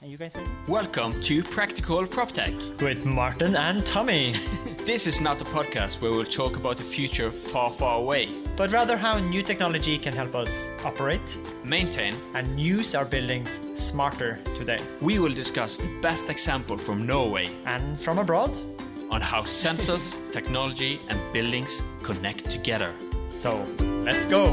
And you guys ready? Welcome to Practical PropTech. With Martin and Tommy. This is not a podcast where we'll talk about the future far, far away. but rather how new technology can help us operate Maintain. and use our buildings smarter today. We will discuss the best example from Norway And from abroad. on how sensors, technology, and buildings connect together. So let's go.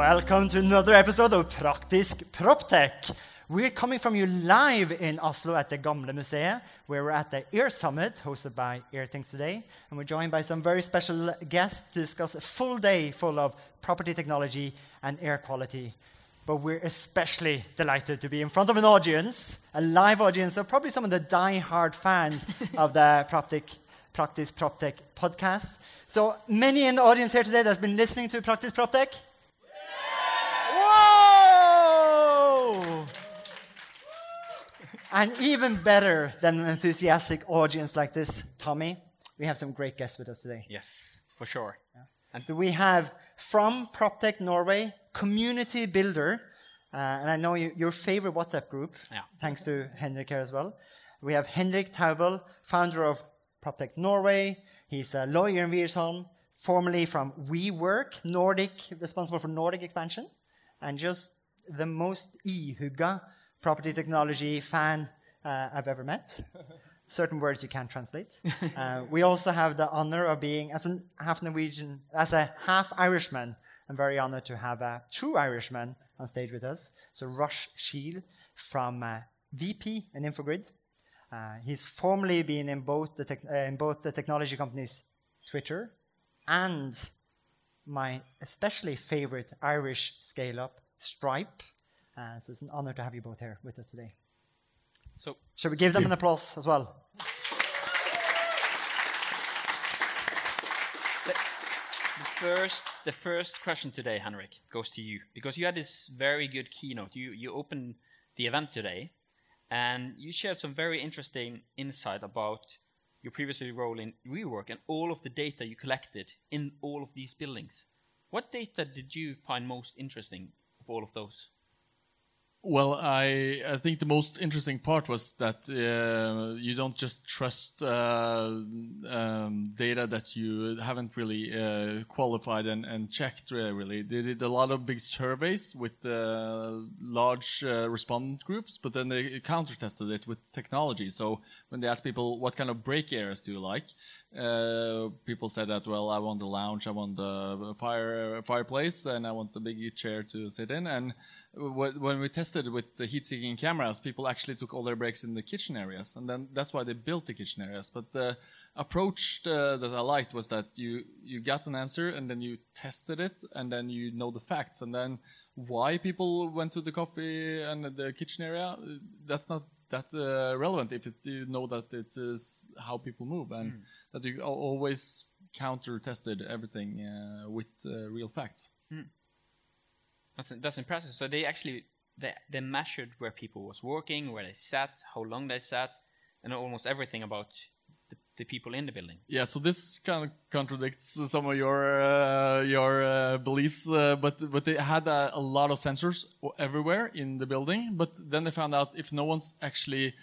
Welcome to another episode of Praktisk Proptech. We're coming from you live in Oslo at the Gamle Museet, where we're at the Air Summit hosted by Airthings today. And we're joined by some very special guests to discuss a full day full of property technology and air quality. But we're especially delighted to be in front of an audience, a live audience of probably some of the die-hard fans of the Proptech, Praktisk Proptech podcast. So many in the audience here today that's been listening to Praktisk Proptech. And even better than an enthusiastic audience like this, Tommy, we have some great guests with us today. Yes, for sure. And so we have from PropTech Norway, community builder, uh, and I know you, your favorite WhatsApp group, Yeah. thanks to Henrik here as well. We have Henrik Taubel, founder of PropTech Norway. He's a lawyer in Wiersholm, formerly from WeWork, Nordic, responsible for Nordic expansion, and just the most e-hugga property technology fan uh, I've ever met. Certain words you can't translate. uh, we also have the honor of being, as a half Norwegian, as a half Irishman, I'm very honored to have a true Irishman on stage with us. So Ross Shield from uh, VP and Infogrid. Uh, he's formerly been in both the uh, in both the technology companies Twitter and my especially favorite Irish scale up Stripe. Uh, so it's an honor to have you both here with us today. So, Shall we give them an applause as well? the first, the first question today, Henrik, goes to you because you had this very good keynote. You you opened the event today, and you shared some very interesting insight about your previous role in WeWork and all of the data you collected in all of these buildings. What data did you find most interesting of all of those? Well, I I think the most interesting part was that uh, you don't just trust uh, um, data that you haven't really uh, qualified and, and checked. Uh, really, they did a lot of big surveys with uh, large uh, respondent groups, but then they counter tested it with technology. So when they asked people what kind of break areas do you like, people said that well, I want the lounge, I want the fire fireplace, and I want the big chair to sit in. And when we tested with the heat-seeking cameras, people actually took all their breaks in the kitchen areas, and then that's why they built the kitchen areas. But the approach uh, that I liked was that you you got an answer, and then you tested it, and then you know the facts, and then why people went to the coffee and the kitchen area. uh, That's not that uh, relevant if it, you know that it is how people move and that you always counter tested everything uh, with uh, real facts. That's, that's impressive. So they actually they, they measured where people was working, where they sat, how long they sat, and almost everything about the, the people in the building. Yeah, so this kind of contradicts some of your uh, your uh, beliefs, uh, but but they had a, a lot of sensors everywhere in the building. But then they found out if no one's actually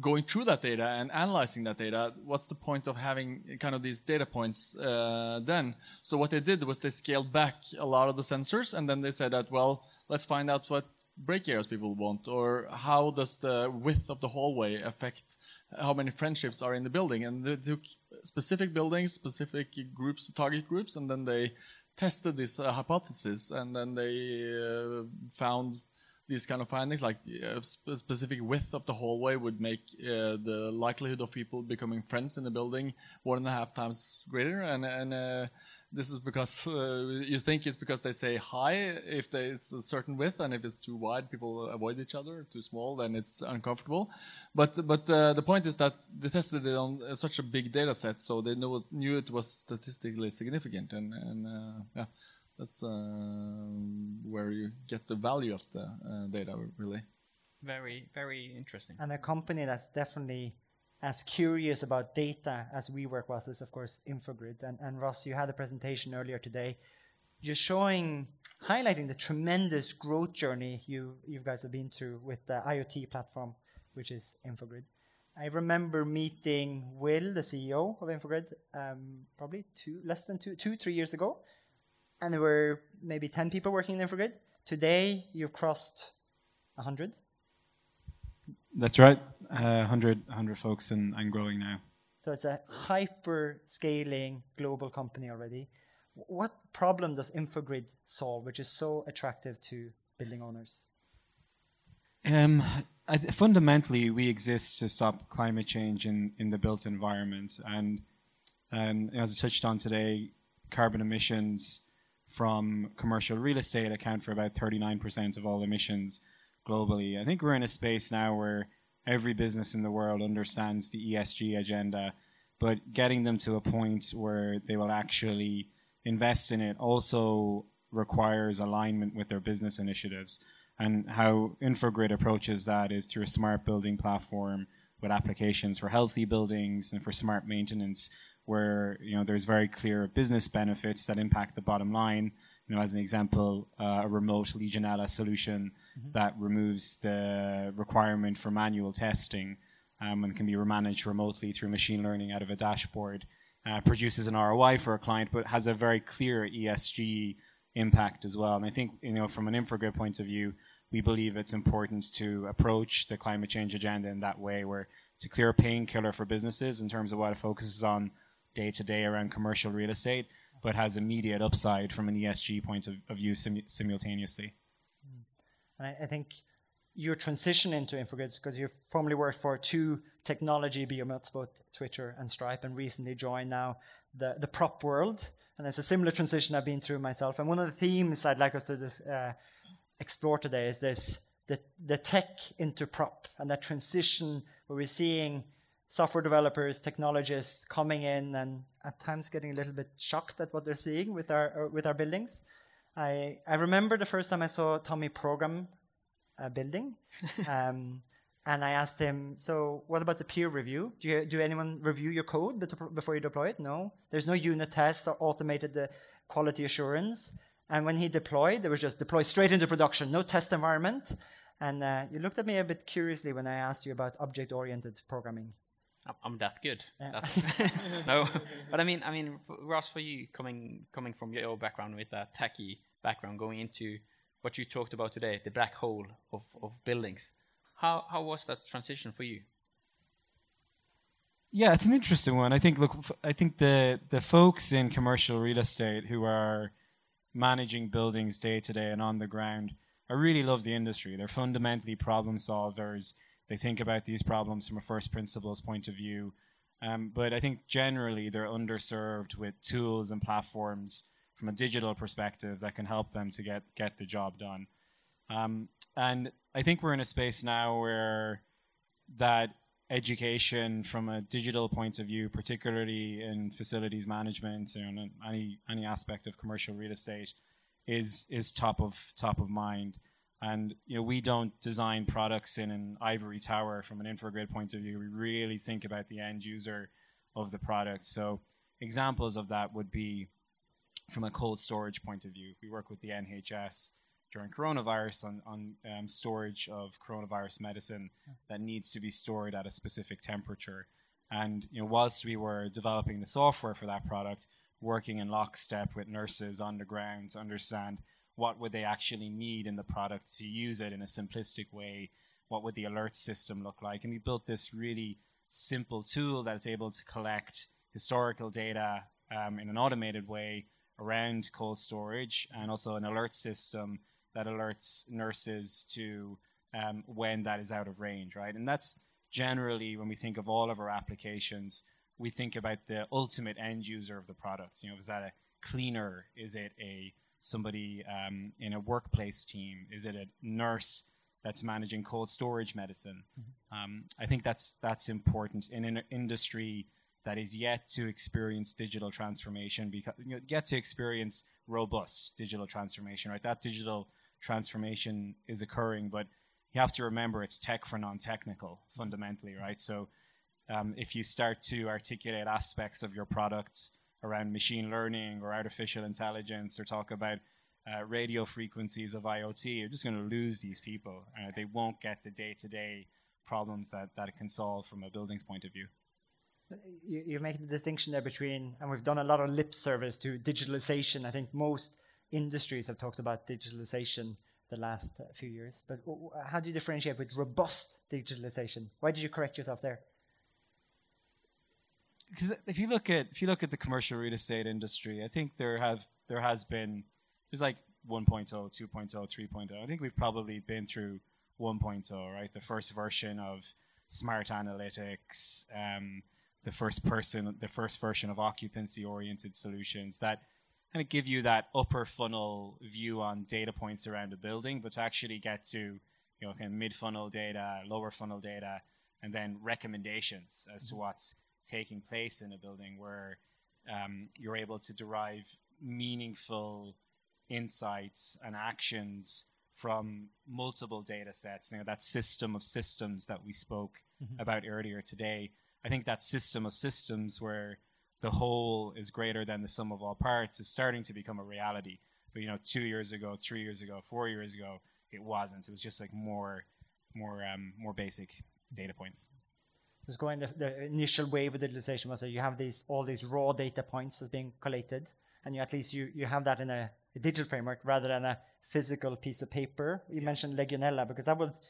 going through that data and analyzing that data, what's the point of having kind of these data points uh, then? So what they did was they scaled back a lot of the sensors, and then they said that well, let's find out what break areas people want, or how does the width of the hallway affect how many friendships are in the building. And they took specific buildings, specific groups, target groups, and then they tested this uh, hypothesis, and then they uh, found these kind of findings, like uh, sp- specific width of the hallway would make uh, the likelihood of people becoming friends in the building one and a half times greater. And and uh, this is because uh, you think it's because they say hi if they, it's a certain width, and if it's too wide, people avoid each other. Too small, then it's uncomfortable. But but uh, the point is that they tested it on uh, such a big data set, so they knew knew it was statistically significant, and and uh, yeah, that's uh, where you get the value of the uh, data, really. Very, very interesting. And a company that's definitely as curious about data as WeWork was is, of course, Infogrid. And, and Ross, you had a presentation earlier today. just showing, highlighting the tremendous growth journey you, you guys have been through with the IoT platform, which is Infogrid. I remember meeting Will, the CEO of Infogrid, um, probably two, less than two, two, three years ago. And there were maybe 10 people working in Infogrid. Today, you've crossed 100. That's right. Uh, 100, 100 folks and, and growing now. So it's a hyper scaling global company already. What problem does Infogrid solve, which is so attractive to building owners? Um, th- fundamentally, we exist to stop climate change in, in the built environment. And um, as I touched on today, carbon emissions from commercial real estate account for about 39% of all emissions globally. I think we're in a space now where every business in the world understands the ESG agenda, but getting them to a point where they will actually invest in it also requires alignment with their business initiatives. And how Infogrid approaches that is through a smart building platform with applications for healthy buildings and for smart maintenance, where you know there's very clear business benefits that impact the bottom line. You know, as an example, uh, a remote Legionella solution mm-hmm. that removes the requirement for manual testing um, and can be managed remotely through machine learning out of a dashboard. Uh, produces an ROI for a client, but has a very clear ESG impact as well. And I think, you know, from an Infogrid point of view, we believe it's important to approach the climate change agenda in that way, where it's a clear painkiller for businesses in terms of what it focuses on day to day around commercial real estate, but has immediate upside from an ESG point of, of view sim- simultaneously. Mm. And I, I, think your transition into Infogrids, because you've formerly worked for two technology behemoths, both Twitter and Stripe, and recently joined now the, the prop world. And it's a similar transition I've been through myself. And one of the themes I'd like us to this, uh, explore today is this the, the tech into prop and that transition where we're seeing software developers, technologists coming in and at times getting a little bit shocked at what they're seeing with our, with our buildings. I, I remember the first time I saw Tommy program a building. um, and I asked him, so what about the peer review? Do, you, do anyone review your code before you deploy it? No. There's no unit test or automated the quality assurance. And when he deployed, it was just deploy straight into production, no test environment. And uh, you looked at me a bit curiously when I asked you about object-oriented programming. I'm that good. Yeah. no, but I mean, I mean, for, Ross, for you coming coming from your background with a techie background, going into what you talked about today, the black hole of, of buildings, how how was that transition for you? Yeah, it's an interesting one. I think. Look, I think the the folks in commercial real estate who are managing buildings day to day and on the ground, I really love the industry. They're fundamentally problem solvers they think about these problems from a first principles point of view. Um, but I think generally they're underserved with tools and platforms from a digital perspective that can help them to get get the job done. Um, and I think we're in a space now where that education from a digital point of view, particularly in facilities management and any any aspect of commercial real estate, is is top of top of mind. And you know, we don't design products in an ivory tower from an Infogrid point of view. We really think about the end user of the product. So examples of that would be from a cold storage point of view. We work with the NHS during coronavirus on, on um, storage of coronavirus medicine that needs to be stored at a specific temperature. And you know, whilst we were developing the software for that product, working in lockstep with nurses on the ground to understand what would they actually need in the product to use it in a simplistic way? What would the alert system look like? And we built this really simple tool that's able to collect historical data um, in an automated way around cold storage and also an alert system that alerts nurses to um, when that is out of range right? And that's generally when we think of all of our applications we think about the ultimate end user of the product. You know is that a cleaner? Is it a somebody um, in a workplace team? Is it a nurse that's managing cold storage medicine? Mm-hmm. Um, I think that's that's important in an industry that is yet to experience digital transformation because you know, yet to experience robust digital transformation. Right, that digital transformation is occurring, but you have to remember it's tech for non-technical fundamentally, right? So um, if you start to articulate aspects of your products around machine learning or artificial intelligence or talk about uh, radio frequencies of IoT, you're just going to lose these people. Uh, they won't get the day-to-day problems that, that it can solve from a building's point of view. You, you make the distinction there between, and we've done a lot of lip service to digitalization. I think most industries have talked about digitalization the last uh, few years. But how do you differentiate with robust digitalization? Why did you correct yourself there? Because if you look at if you look at the commercial real estate industry, I think there have there has been there's like 1.0, 2.0, 3.0. I think we've probably been through 1.0, right? The first version of smart analytics, um, the first person, the first version of occupancy oriented solutions that kind of give you that upper funnel view on data points around a building, but to actually get to you know kind of mid funnel data, lower funnel data, and then recommendations as to mm-hmm. what's taking place in a building, where um, you're able to derive meaningful insights and actions from multiple data sets. You know that system of systems that we spoke mm-hmm. about earlier today. I think that system of systems where the whole is greater than the sum of all parts is starting to become a reality. But you know, two years ago, three years ago, four years ago, it wasn't. It was just like more, more, um, more basic data points. It's going the, the initial wave of digitalization was that you have these all these raw data points that's being collated, and you at least you you have that in a, a digital framework rather than a physical piece of paper. You yeah. mentioned Legionella because that was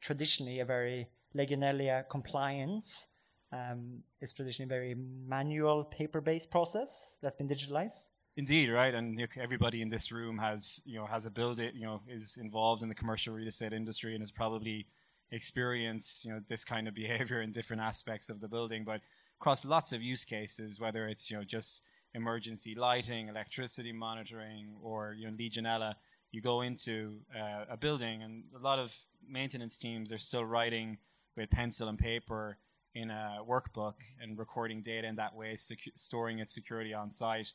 traditionally a very Legionella compliance um, is traditionally a very manual, paper-based process that's been digitalized. Indeed, right, and you know, everybody in this room has you know has a build it you know is involved in the commercial real estate industry and is probably experienced you know this kind of behavior in different aspects of the building, but across lots of use cases, whether it's you know just emergency lighting, electricity monitoring, or you know Legionella, you go into uh, a building and a lot of maintenance teams are still writing with pencil and paper in a workbook and recording data in that way, secu- storing it securely on site.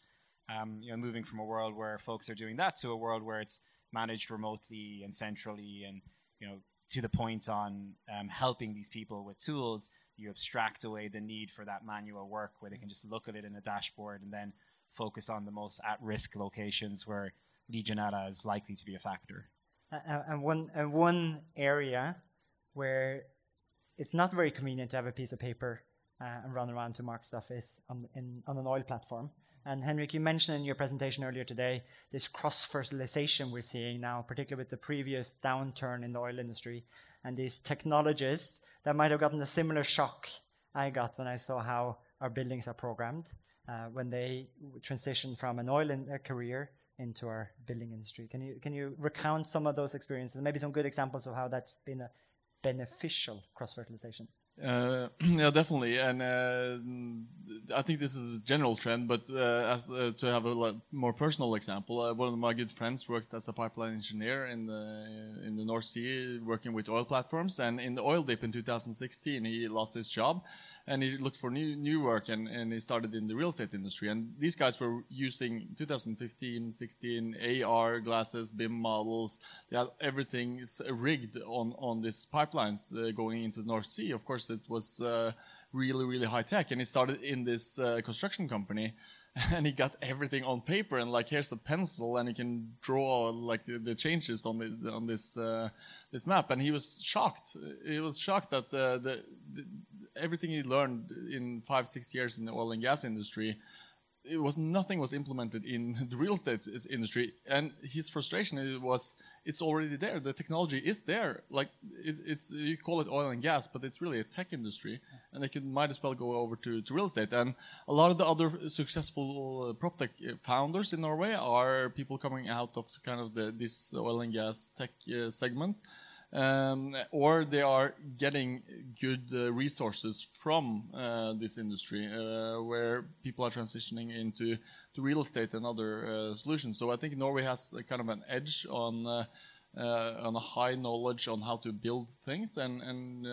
Um, you know, moving from a world where folks are doing that to a world where it's managed remotely and centrally, and you know, to the point on um, helping these people with tools. You abstract away the need for that manual work, where they can just look at it in a dashboard and then focus on the most at-risk locations where Legionella is likely to be a factor. Uh, and one and one area where it's not very convenient to have a piece of paper uh, and run around to mark stuff is on, in, on an oil platform. And Henrik, you mentioned in your presentation earlier today this cross fertilization we're seeing now, particularly with the previous downturn in the oil industry, and these technologists that might have gotten a similar shock I got when I saw how our buildings are programmed uh, when they transition from an oil in, career into our building industry. Can you can you recount some of those experiences, maybe some good examples of how that's been a beneficial cross fertilization? Uh, yeah, definitely, and uh, I think this is a general trend. But uh, as uh, to have a more personal example, uh, one of my good friends worked as a pipeline engineer in the in the North Sea, working with oil platforms. And in the oil dip in 2016, he lost his job, and he looked for new new work, and, and he started in the real estate industry. And these guys were using 2015, 16 AR glasses, BIM models. They had everything rigged on on these pipelines uh, going into the North Sea. Of course it was uh, really, really high tech. And he started in this uh, construction company, and he got everything on paper. And like, here's a pencil, and he can draw like the, the changes on the on this uh, this map. And he was shocked. He was shocked that uh, the, the, everything he learned in five, six years in the oil and gas industry it was nothing was implemented in the real estate industry. And his frustration was it's already there. The technology is there. Like it, it's you call it oil and gas but it's really a tech industry. And they could might as well go over to, to real estate. And a lot of the other successful uh, prop tech uh, founders in norway are people coming out of kind of the this oil and gas tech uh, segment or they are getting good uh, resources from uh, this industry uh, where people are transitioning into to real estate and other uh, solutions. So I think Norway has kind of an edge on uh, uh, on a high knowledge on how to build things. And, and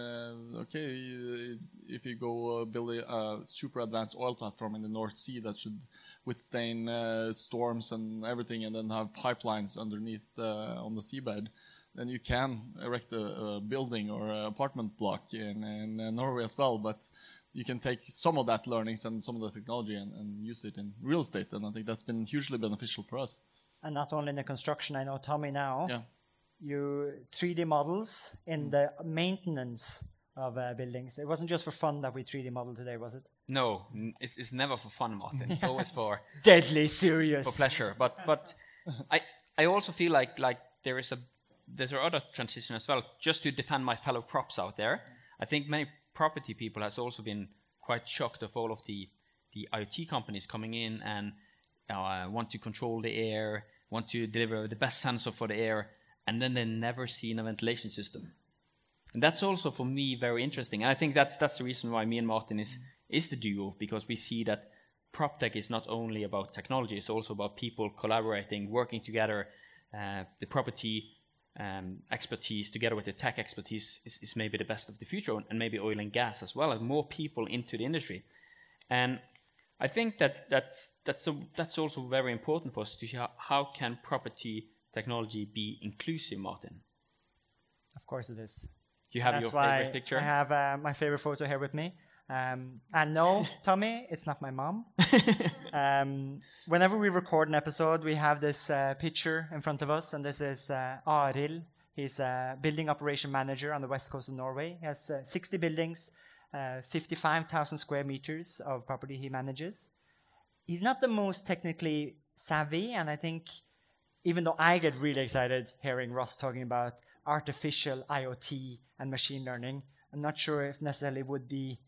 okay, if you go build a, a, super advanced oil platform in the North Sea that should withstand storms and everything, and then have pipelines underneath on the seabed then you can erect a, a building or an apartment block in, in, Norway as well. But you can take some of that learnings and some of the technology and, and use it in real estate. And I think that's been hugely beneficial for us. And not only in the construction, I know Tommy now. Yeah. You 3D models in the maintenance of uh, buildings. It wasn't just for fun that we 3D modeled today, was it? No, n- it's, it's never for fun, Martin. It's always for Deadly serious. for pleasure. But but I I also feel like like there is a there's a other transition as well. Just to defend my fellow props out there, I think many property people has also been quite shocked of all of the the IoT companies coming in and uh, want to control the air, want to deliver the best sensor for the air, and then they never seen a ventilation system. And that's also for me very interesting. And I think that's that's the reason why me and Martin is is the duo because we see that prop tech is not only about technology; it's also about people collaborating, working together. Uh, the property um, expertise together with the tech expertise is, is maybe the best of the future, and maybe oil and gas as well, and more people into the industry. And I think that that's that's a, that's also very important for us to see how, how can property technology be inclusive, Martin. Of course it is. Do you have That's your favorite picture? I have uh, my favorite photo here with me. Um, and no, Tommy, it's not my mom. um, whenever we record an episode, we have this uh, picture in front of us, and this is uh, Arild. He's a building operation manager on the west coast of Norway. He has uh, 60 buildings, uh, 55,000 square meters of property he manages. He's not the most technically savvy, and I think even though I get really excited hearing Ross talking about artificial IoT and machine learning, I'm not sure if necessarily would be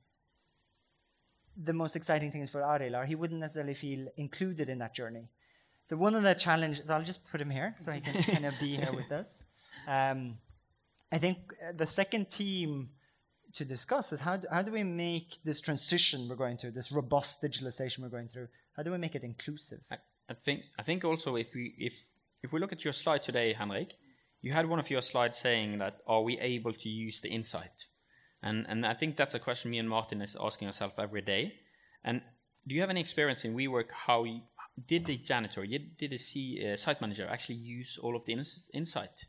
the most exciting things for or he wouldn't necessarily feel included in that journey. So one of the challenges, I'll just put him here so he can kind of be here with us. Um, I think uh, the second theme to discuss is how do, how do we make this transition we're going through, this robust digitalization we're going through, how do we make it inclusive? I, I think I think also if we if if we look at your slide today, Henrik, you had one of your slides saying that are we able to use the insight? And and I think that's a question me and Martin is asking ourselves every day. And do you have any experience in WeWork how you, did the janitor, did the C, uh, site manager actually use all of the ins- insight?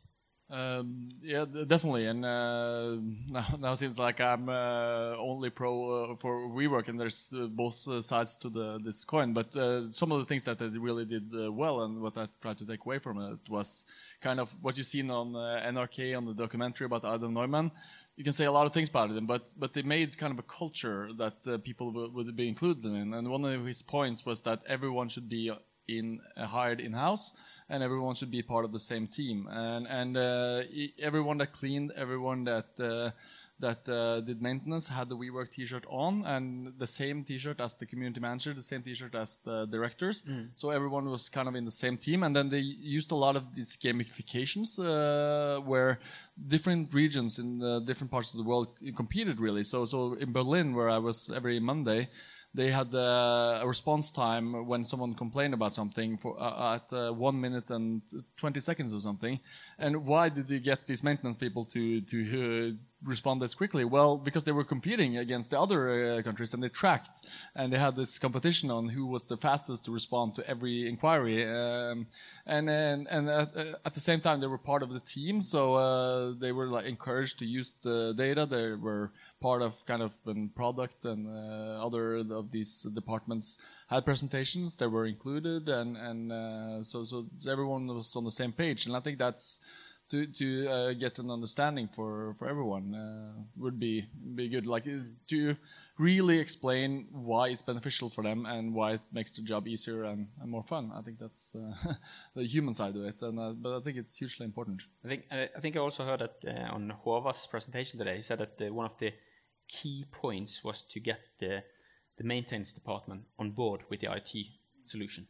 Um, yeah, definitely. And uh, now, now seems like I'm uh, only pro uh, for WeWork, and there's uh, both uh, sides to the this coin. But uh, some of the things that they really did well, and what I tried to take away from it was kind of what you've seen on NRK on the documentary about Adam Neumann. You can say a lot of things about it, but but they made kind of a culture that uh, people would, be included in. And one of his points was that everyone should be in uh, hired in house and everyone should be part of the same team and and uh, everyone that cleaned everyone that uh, that uh, did maintenance had the WeWork T-shirt on, and the same T-shirt as the community manager, the same T-shirt as the directors. So everyone was kind of in the same team, and then they used a lot of these gamifications uh, where different regions in uh, different parts of the world competed really. So so in Berlin, where I was every Monday they had uh, a response time when someone complained about something for uh, at uh, one minute and 20 seconds or something. And why did you get these maintenance people to to uh, respond as quickly? Well, because they were competing against the other uh, countries and they tracked and they had this competition on who was the fastest to respond to every inquiry. Um, and and, and at, uh, at the same time, they were part of the team, so uh, they were like encouraged to use the data. They were part of kind of a product and uh, other of these departments had presentations that were included and and uh, so so everyone was on the same page. And I think that's to to uh, get an understanding for for everyone uh, would be be good. Like to really explain why it's beneficial for them and why it makes the job easier and, and more fun. I think that's uh, the human side of it. And uh, but I think it's hugely important. I think I think I also heard that uh, on Håvard's presentation today. He said that uh, one of the key points was to get the the maintenance department on board with the IT solution.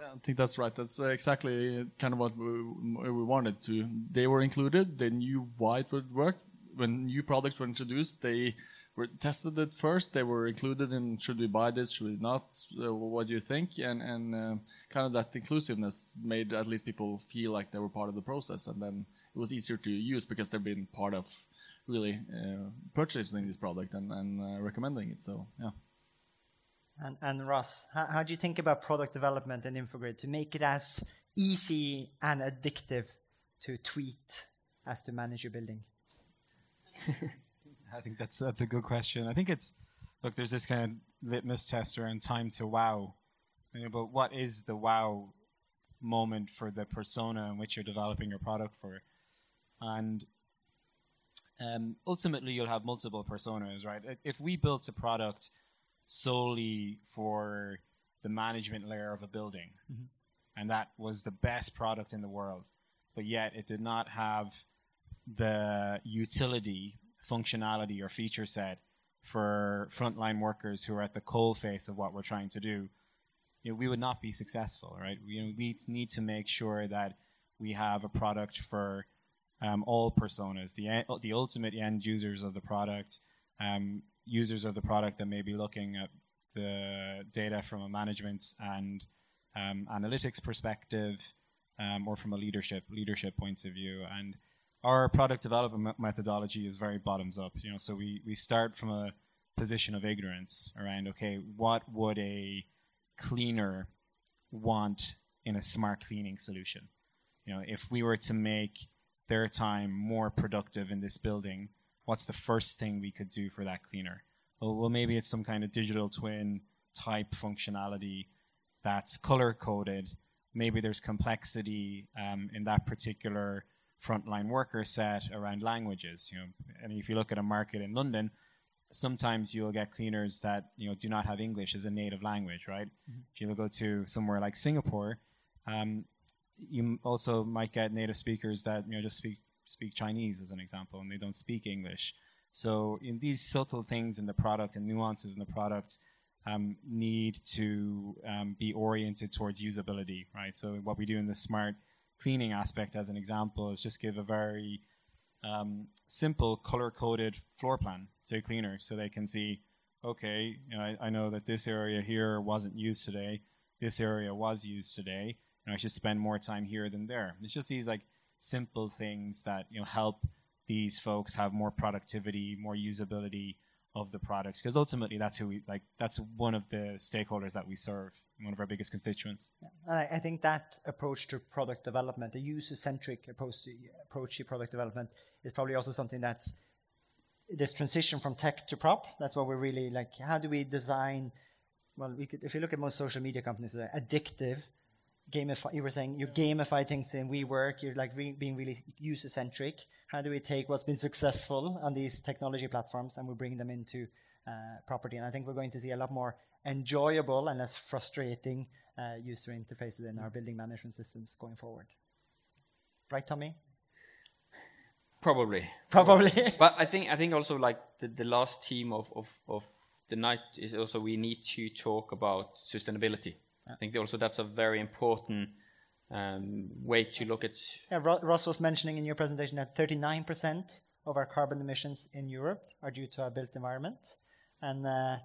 Yeah, I think that's right. That's uh, exactly kind of what we, we wanted to. They were included. They knew why it would work. When new products were introduced, they were tested it first. They were included in should we buy this, should we not? Uh, what do you think? And and uh, kind of that inclusiveness made at least people feel like they were part of the process, and then it was easier to use because they've been part of really uh, purchasing this product and, and uh, recommending it. So yeah. And, and Ross, how, how do you think about product development in Infogrid to make it as easy and addictive to tweet as to manage your building? I think that's that's a good question. I think it's look. There's this kind of litmus test around time to wow, you know, but what is the wow moment for the persona in which you're developing your product for? And um, ultimately, you'll have multiple personas, right? If we built a product solely for the management layer of a building, and that was the best product in the world, but yet it did not have the utility, functionality, or feature set for frontline workers who are at the coal face of what we're trying to do, you know, we would not be successful, right? You know, we need to make sure that we have a product for um, all personas, the the ultimate end users of the product, um, users of the product that may be looking at the data from a management and um, analytics perspective, um, or from a leadership leadership point of view. And our product development methodology is very bottoms up. You know, so we we start from a position of ignorance around okay, what would a cleaner want in a smart cleaning solution? You know, if we were to make their time more productive in this building, what's the first thing we could do for that cleaner? Well, well maybe it's some kind of digital twin type functionality that's color coded. Maybe there's complexity um, in that particular frontline worker set around languages. You know, and if you look at a market in London, sometimes you'll get cleaners that you know do not have English as a native language, right? If you go to somewhere like Singapore, um, you also might get native speakers that you know just speak speak Chinese as an example, and they don't speak English. So in these subtle things in the product and nuances in the product um, need to um, be oriented towards usability, right? So what we do in the smart cleaning aspect, as an example, is just give a very um, simple color-coded floor plan to a cleaner, so they can see, okay, you know, I, I know that this area here wasn't used today, this area was used today, and I should spend more time here than there. It's just these like simple things that you know help these folks have more productivity, more usability of the products, because ultimately that's who we like. That's one of the stakeholders that we serve, one of our biggest constituents. And I, think that approach to product development, the user-centric approach to, approach to product development, is probably also something that this transition from tech to prop. That's what we're really like. How do we design? Well, we could, if you look at most social media companies, they're addictive. Gamify. You were saying you gamify things in WeWork. You're like re- being really user-centric. How do we take what's been successful on these technology platforms and we bring them into uh, property? And I think we're going to see a lot more enjoyable and less frustrating uh, user interfaces in our building management systems going forward. Right, Tommy? Probably. Probably. but I think I think also like the, the last theme of, of, of the night is also we need to talk about sustainability. I think also that's a very important um, way to look at. yeah, Ro- Ross was mentioning in your presentation that 39% of our carbon emissions in Europe are due to our built environment. And uh,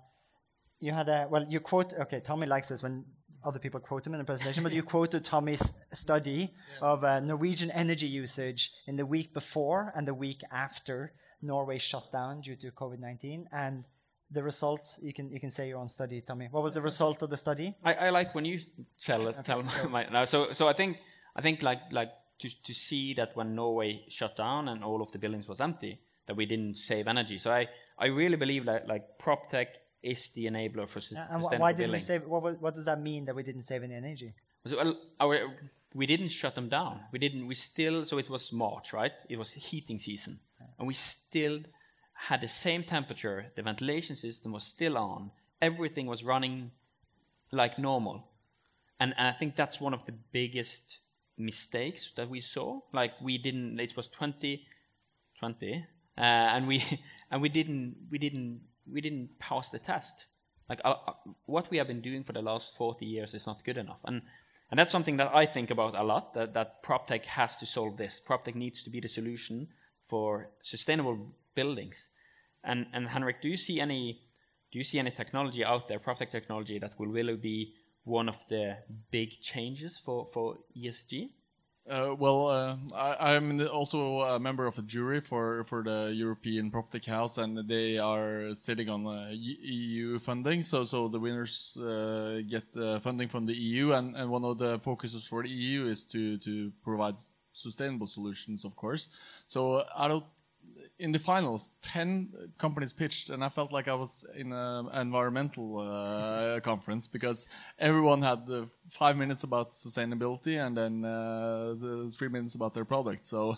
you had a, well, you quote, okay, Tommy likes this when other people quote him in the presentation, but you quoted Tommy's study of uh, Norwegian energy usage in the week before and the week after Norway shut down due to COVID 19. And the results, you can, you can say your own study, Tommy. What was the result of the study? I, I like when you tell it. Tell my, now, so so I think I think like like to to see that when Norway shut down and all of the buildings was empty, that we didn't save energy. So I I really believe that like prop tech is the enabler for Uh, And why didn't we save, what, what does that mean that we didn't save any energy? So, well, our, we didn't shut them down. We didn't. We still. So it was March, right? It was heating season, and we still had the same temperature. The ventilation system was still on. Everything was running like normal, and, and I think that's one of the biggest mistakes that we saw. Like we didn't. It was 20, 20, uh, and we and we didn't. We didn't. We didn't pass the test like uh, uh, what we have been doing for the last 40 years is not good enough and and that's something that i think about a lot that, that proptech has to solve this proptech needs to be the solution for sustainable buildings and and henrik do you see any do you see any technology out there proptech technology that will really be one of the big changes for for esg Uh, well, uh, I, I'm also a member of a jury for, for the European PropTech House, and they are sitting on uh, EU funding. So, so the winners uh, get uh, funding from the EU, and, and one of the focuses for the EU is to to provide sustainable solutions, of course. So, I don't. In the finals, ten companies pitched, and I felt like I was in an environmental uh, conference because everyone had uh, five minutes about sustainability and then uh, the three minutes about their product. So,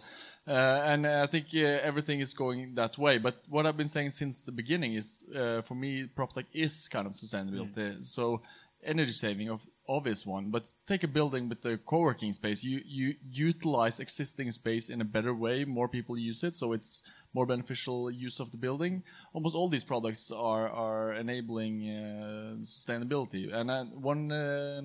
uh, and I think uh, everything is going that way. But what I've been saying since the beginning is, uh, for me, PropTech is kind of sustainability. So energy saving of obvious one but take a building with a co-working space you you utilize existing space in a better way more people use it so it's more beneficial use of the building almost all these products are are enabling uh, sustainability and uh, one uh,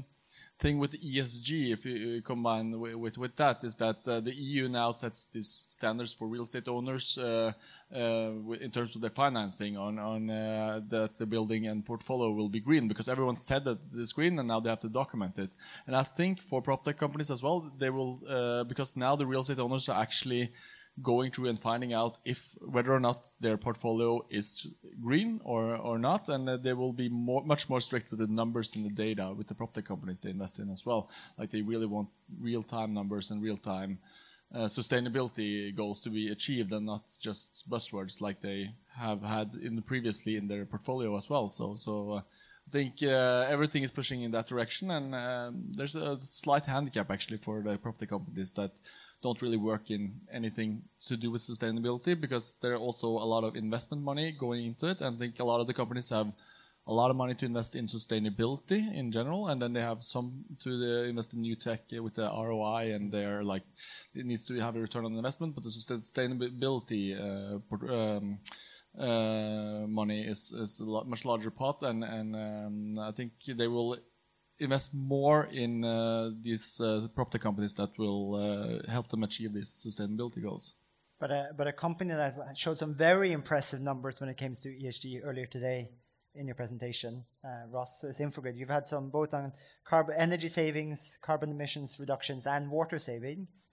thing with ESG, if you combine with, with, that, is that uh, the EU now sets these standards for real estate owners uh, uh, in terms of their financing on, on that the building and portfolio will be green because everyone said that it's green and now they have to document it. And I think for prop tech companies as well, they will, because now the real estate owners are actually going through and finding out if whether or not their portfolio is green or, or not, and uh, they will be more, much more strict with the numbers and the data with the prop companies they invest in as well. Like they really want real-time numbers and real-time uh, sustainability goals to be achieved, and not just buzzwords like they have had in the previously in their portfolio as well. So, so. Uh, I think uh, everything is pushing in that direction, and um, there's a slight handicap actually for the property companies that don't really work in anything to do with sustainability because there are also a lot of investment money going into it. And I think a lot of the companies have a lot of money to invest in sustainability in general, and then they have some to the invest in new tech with the ROI, and they're like it needs to have a return on investment, but the sustainability uh, um, uh, money is is a lot, much larger pot, and and um, I think they will invest more in uh, these uh, property companies that will uh, help them achieve these sustainability goals. But a, but a company that showed some very impressive numbers when it comes to ESG earlier today in your presentation, uh, Ross, is Infogrid. You've had some both on carbon energy savings, carbon emissions reductions, and water savings.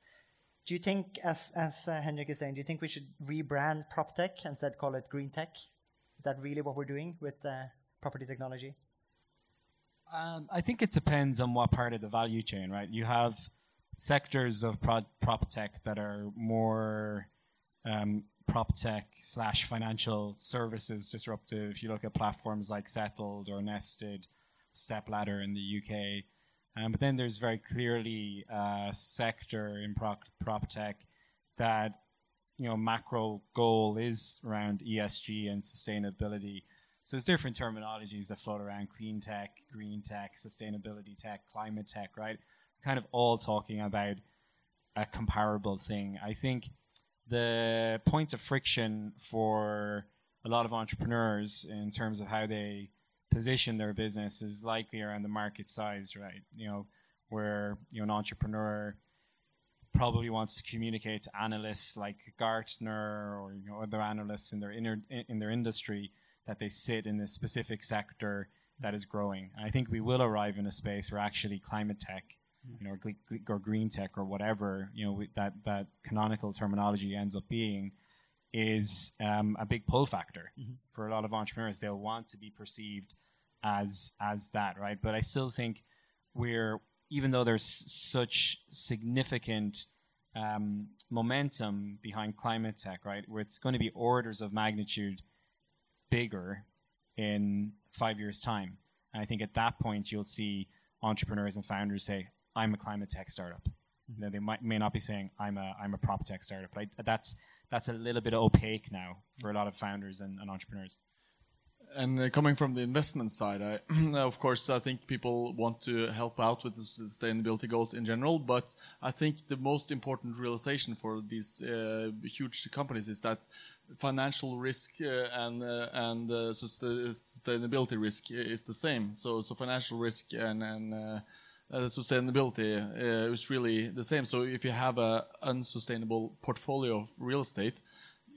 Do you think, as as uh, Henrik is saying, do you think we should rebrand PropTech instead call it Green Tech? Is that really what we're doing with uh, property technology? Um, I think it depends on what part of the value chain, right? You have sectors of pro- prop tech that are more um, prop tech slash financial services disruptive. If you look at platforms like Settled or Nested, Stepladder in the UK, um, but then there's very clearly a sector in prop, prop tech that you know macro goal is around ESG and sustainability so there's different terminologies that float around clean tech, green tech, sustainability tech, climate tech, right? Kind of all talking about a comparable thing. I think the point of friction for a lot of entrepreneurs in terms of how they position their business is likely around the market size, right? You know, where you know an entrepreneur probably wants to communicate to analysts like Gartner or you know other analysts in their inner in their industry that they sit in a specific sector that is growing. And I think we will arrive in a space where actually climate tech, you know, or, or green tech or whatever, you know, we, that that canonical terminology ends up being, is um, a big pull factor mm-hmm. for a lot of entrepreneurs. They'll want to be perceived as as that, right? But I still think we're even though there's such significant um, momentum behind climate tech, right? Where it's going to be orders of magnitude bigger in five years' time. And I think at that point, you'll see entrepreneurs and founders say, I'm a climate tech startup. Mm-hmm. You know, they might, may not be saying, I'm a, I'm a prop tech startup. But I, that's, that's a little bit opaque now for a lot of founders and, and entrepreneurs and uh, coming from the investment side, I, of course, I think people want to help out with the sustainability goals in general. But I think the most important realization for these uh, huge companies is that financial risk uh, and uh, and uh, sustainability risk is the same. So, so financial risk and and uh, sustainability is really the same. So, if you have a unsustainable portfolio of real estate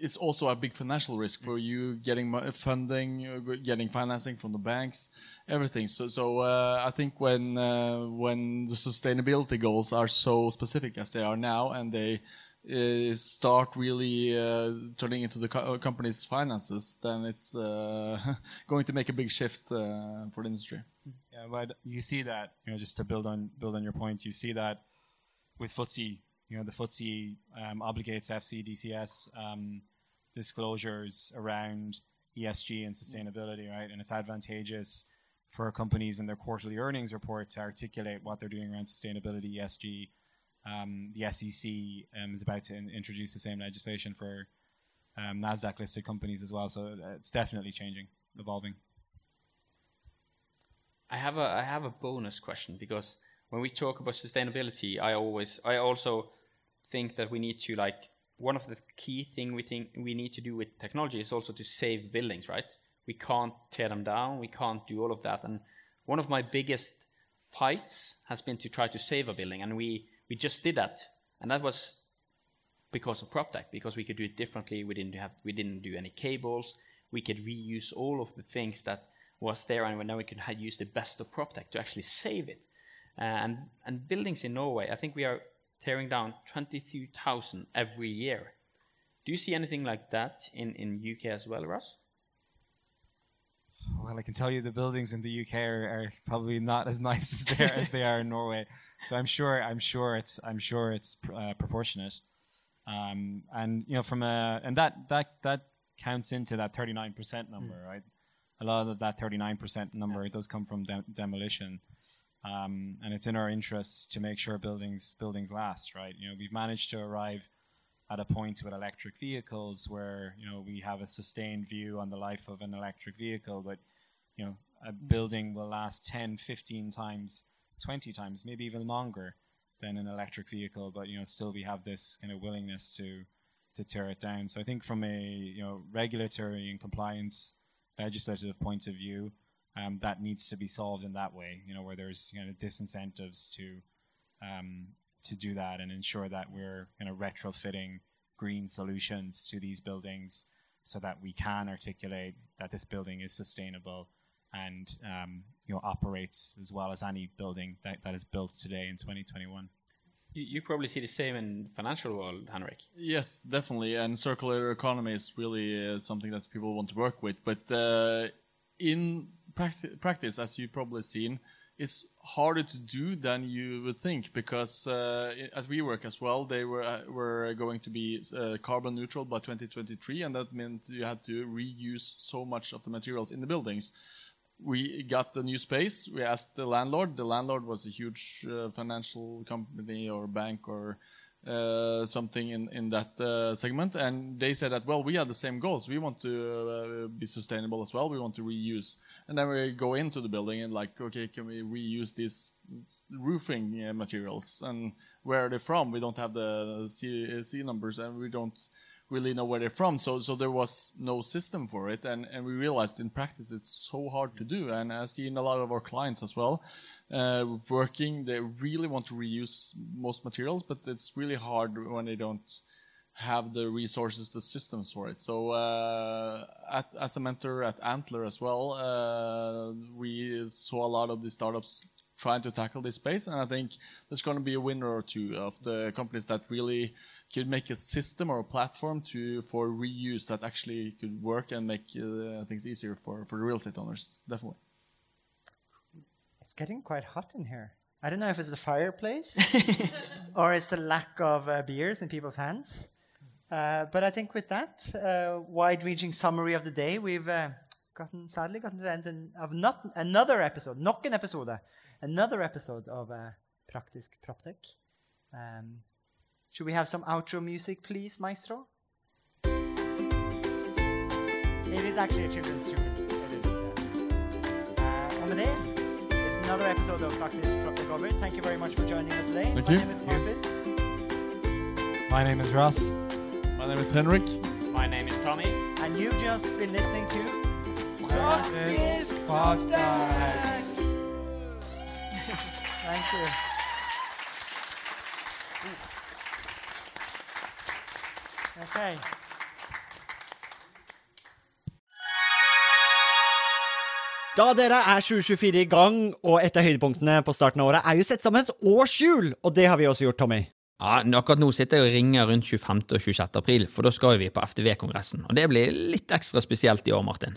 it's also a big financial risk for you getting funding, uh, getting financing from the banks, everything. So, so uh, I think when uh, when the sustainability goals are so specific as they are now, and they uh, start really uh, turning into the co uh, company's finances, then it's going to make a big shift for the industry. Yeah, but you see that, you know, just to build on build on your point, you see that with FTSE you know, the FTSE um, obligates FC DCS um, disclosures around ESG and sustainability, right? And it's advantageous for companies in their quarterly earnings report to articulate what they're doing around sustainability, ESG. Um, the SEC um, is about to in- introduce the same legislation for um, Nasdaq listed companies as well. So uh, it's definitely changing, evolving. I have a I have a bonus question because when we talk about sustainability, I always I also think that we need to like one of the key thing we think we need to do with technology is also to save buildings, right? We can't tear them down, we can't do all of that. And one of my biggest fights has been to try to save a building, and we we just did that, and that was because of PropTech, because we could do it differently. We didn't have we didn't do any cables. We could reuse all of the things that was there, and now we could use the best of PropTech to actually save it. Uh, and and buildings in Norway, I think we are tearing down 22,000 every year. Do you see anything like that in in UK as well, Ross? Well, I can tell you the buildings in the UK are, are probably not as nice as they are, as they are in Norway. So I'm sure I'm sure it's I'm sure it's pr- uh, proportionate. Um, and you know from a and that that that counts into that 39% number, right? A lot of that 39% number does come from dem- demolition. Um, and it's in our interests to make sure buildings buildings last, right? You know, we've managed to arrive at a point with electric vehicles where you know we have a sustained view on the life of an electric vehicle, but you know a building will last 10, 15 times, 20 times, maybe even longer than an electric vehicle. But you know, still we have this kind of willingness to to tear it down. So I think from a you know regulatory and compliance legislative point of view, um, that needs to be solved in that way. You know, where there's you know disincentives to um, to do that and ensure that we're kind of retrofitting green solutions to these buildings so that we can articulate that this building is sustainable and um, you know operates as well as any building that, that is built today in 2021. You, you probably see the same in financial world, Henrik. Yes, definitely. And circular economy is really uh, something that people want to work with. But uh, in practi- practice, as you've probably seen, it's harder to do than you would think because uh, at WeWork as well, they were uh, were going to be uh, carbon neutral by 2023, and that meant you had to reuse so much of the materials in the buildings. We got the new space. We asked the landlord. The landlord was a huge uh, financial company or bank or uh, something in in that uh, segment, and they said that well, we have the same goals. We want to uh, be sustainable as well. We want to reuse, and then we go into the building and like, okay, can we reuse these roofing uh, materials and where are they from? We don't have the C, C numbers, and we don't really know where they're from. So so there was no system for it, and and we realized in practice it's so hard to do. And I see in a lot of our clients as well, uh, working they really want to reuse most materials, but it's really hard when they don't have the resources, the systems for it. So uh, at, as a mentor at Antler as well, uh, we saw a lot of the startups trying to tackle this space. And I think there's going to be a winner or two of the companies that really could make a system or a platform to for reuse that actually could work and make uh, things easier for, for the real estate owners. Definitely. It's getting quite hot in here. I don't know if it's the fireplace or it's the lack of uh, beers in people's hands. Uh, but I think with that uh, wide ranging summary of the day, we've gotten sadly gotten to the end of not another episode, nok en episode, another episode of uh, Praktisk Proptech. Um, should we have some outro music, please, Maestro? It is actually a children's tune. It is. Yeah. Uh, og det, it's another episode of Praktisk Proptech over. Thank you very much for joining us today. Thank My you. name is Martin. My name is Ross. My name is Henrik. My name is Tommy. And you've just been listening to Praktisk Proptek. Thank you. Okay. Da dere er 2024 i gang, og et av høydepunktene på starten av året er jo sett sammen et årshjul, og det har vi også gjort, Tommy. Ja, Akkurat nå sitter jeg og ringer rundt 25. og 26. april, for da skal vi på FTV-kongressen. Og det blir litt ekstra spesielt i år, Martin.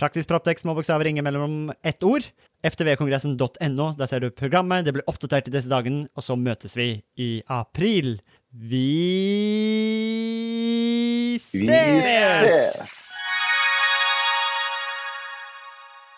Praktisk Proptex, små bokstaver, ingen mellom ett ord. ftvkongressen.no, der ser du programmet, det blir oppdatert i disse dagene, og så møtes vi i april. Vi ses! Vi ses!